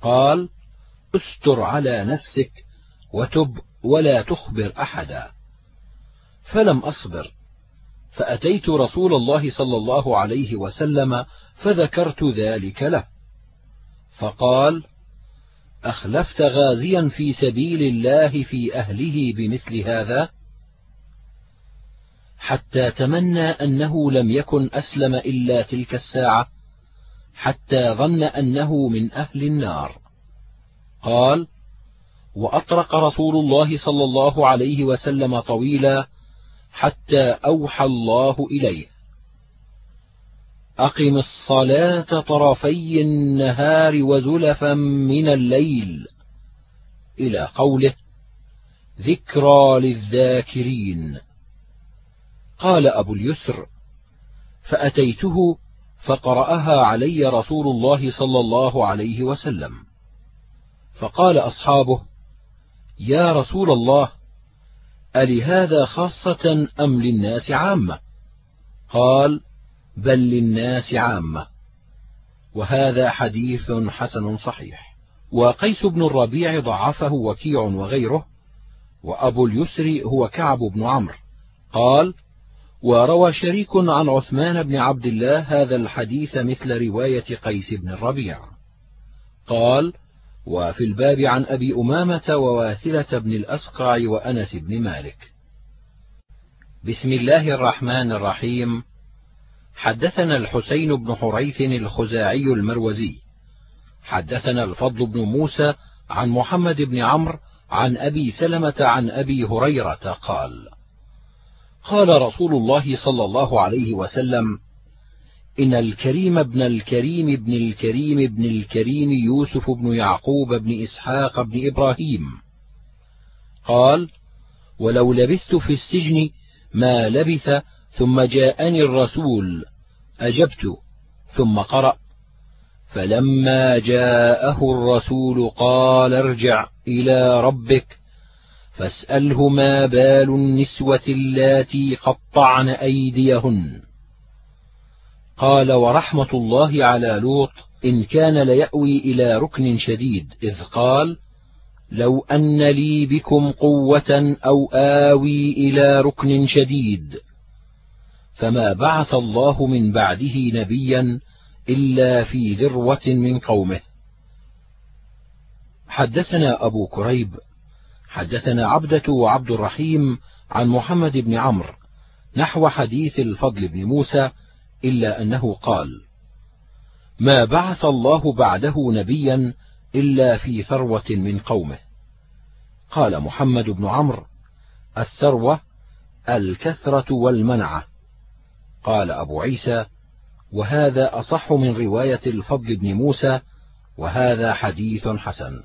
قال استر على نفسك وتب ولا تخبر أحدا. فلم أصبر. فأتيت رسول الله صلى الله عليه وسلم فذكرت ذلك له. فقال أخلفت غازيا في سبيل الله في أهله بمثل هذا؟ حتى تمنى أنه لم يكن أسلم إلا تلك الساعة حتى ظن أنه من أهل النار. قال وأطرق رسول الله صلى الله عليه وسلم طويلا حتى أوحى الله إليه. أقم الصلاة طرفي النهار وزلفا من الليل إلى قوله ذكرى للذاكرين. قال أبو اليسر فأتيته فقرأها علي رسول الله صلى الله عليه وسلم. فقال أصحابه يا رسول الله ألهذا خاصة أم للناس عامة؟ قال بل للناس عامة. وهذا حديث حسن صحيح. وقيس بن الربيع ضعفه وكيع وغيره وأبو اليسر هو كعب بن عمرو. قال وروى شريك عن عثمان بن عبد الله هذا الحديث مثل رواية قيس بن الربيع. قال وفي الباب عن أبي أمامة وواثلة بن الأسقع وأنس بن مالك. بسم الله الرحمن الرحيم. حدثنا الحسين بن حريث الخزاعي المروزي. حدثنا الفضل بن موسى عن محمد بن عمرو عن أبي سلمة عن أبي هريرة قال قال رسول الله صلى الله عليه وسلم إن الكريم ابن الكريم ابن الكريم ابن الكريم يوسف بن يعقوب بن إسحاق بن إبراهيم. قال ولو لبثت في السجن ما لبث ثم جاءني الرسول أجبت ثم قرأ. فلما جاءه الرسول قال ارجع إلى ربك فاسأله ما بال النسوة اللاتي قطعن أيديهن قال ورحمة الله على لوط إن كان ليأوي إلى ركن شديد إذ قال لو أن لي بكم قوة أو آوي إلى ركن شديد فما بعث الله من بعده نبيا إلا في ذروة من قومه. حدثنا أبو كريب حدثنا عبدة وعبد الرحيم عن محمد بن عمرو نحو حديث الفضل بن موسى إلا أنه قال ما بعث الله بعده نبيا إلا في ثروة من قومه. قال محمد بن عمرو الثروة الكثرة والمنعة. قال أبو عيسى وهذا أصح من رواية الفضل بن موسى وهذا حديث حسن.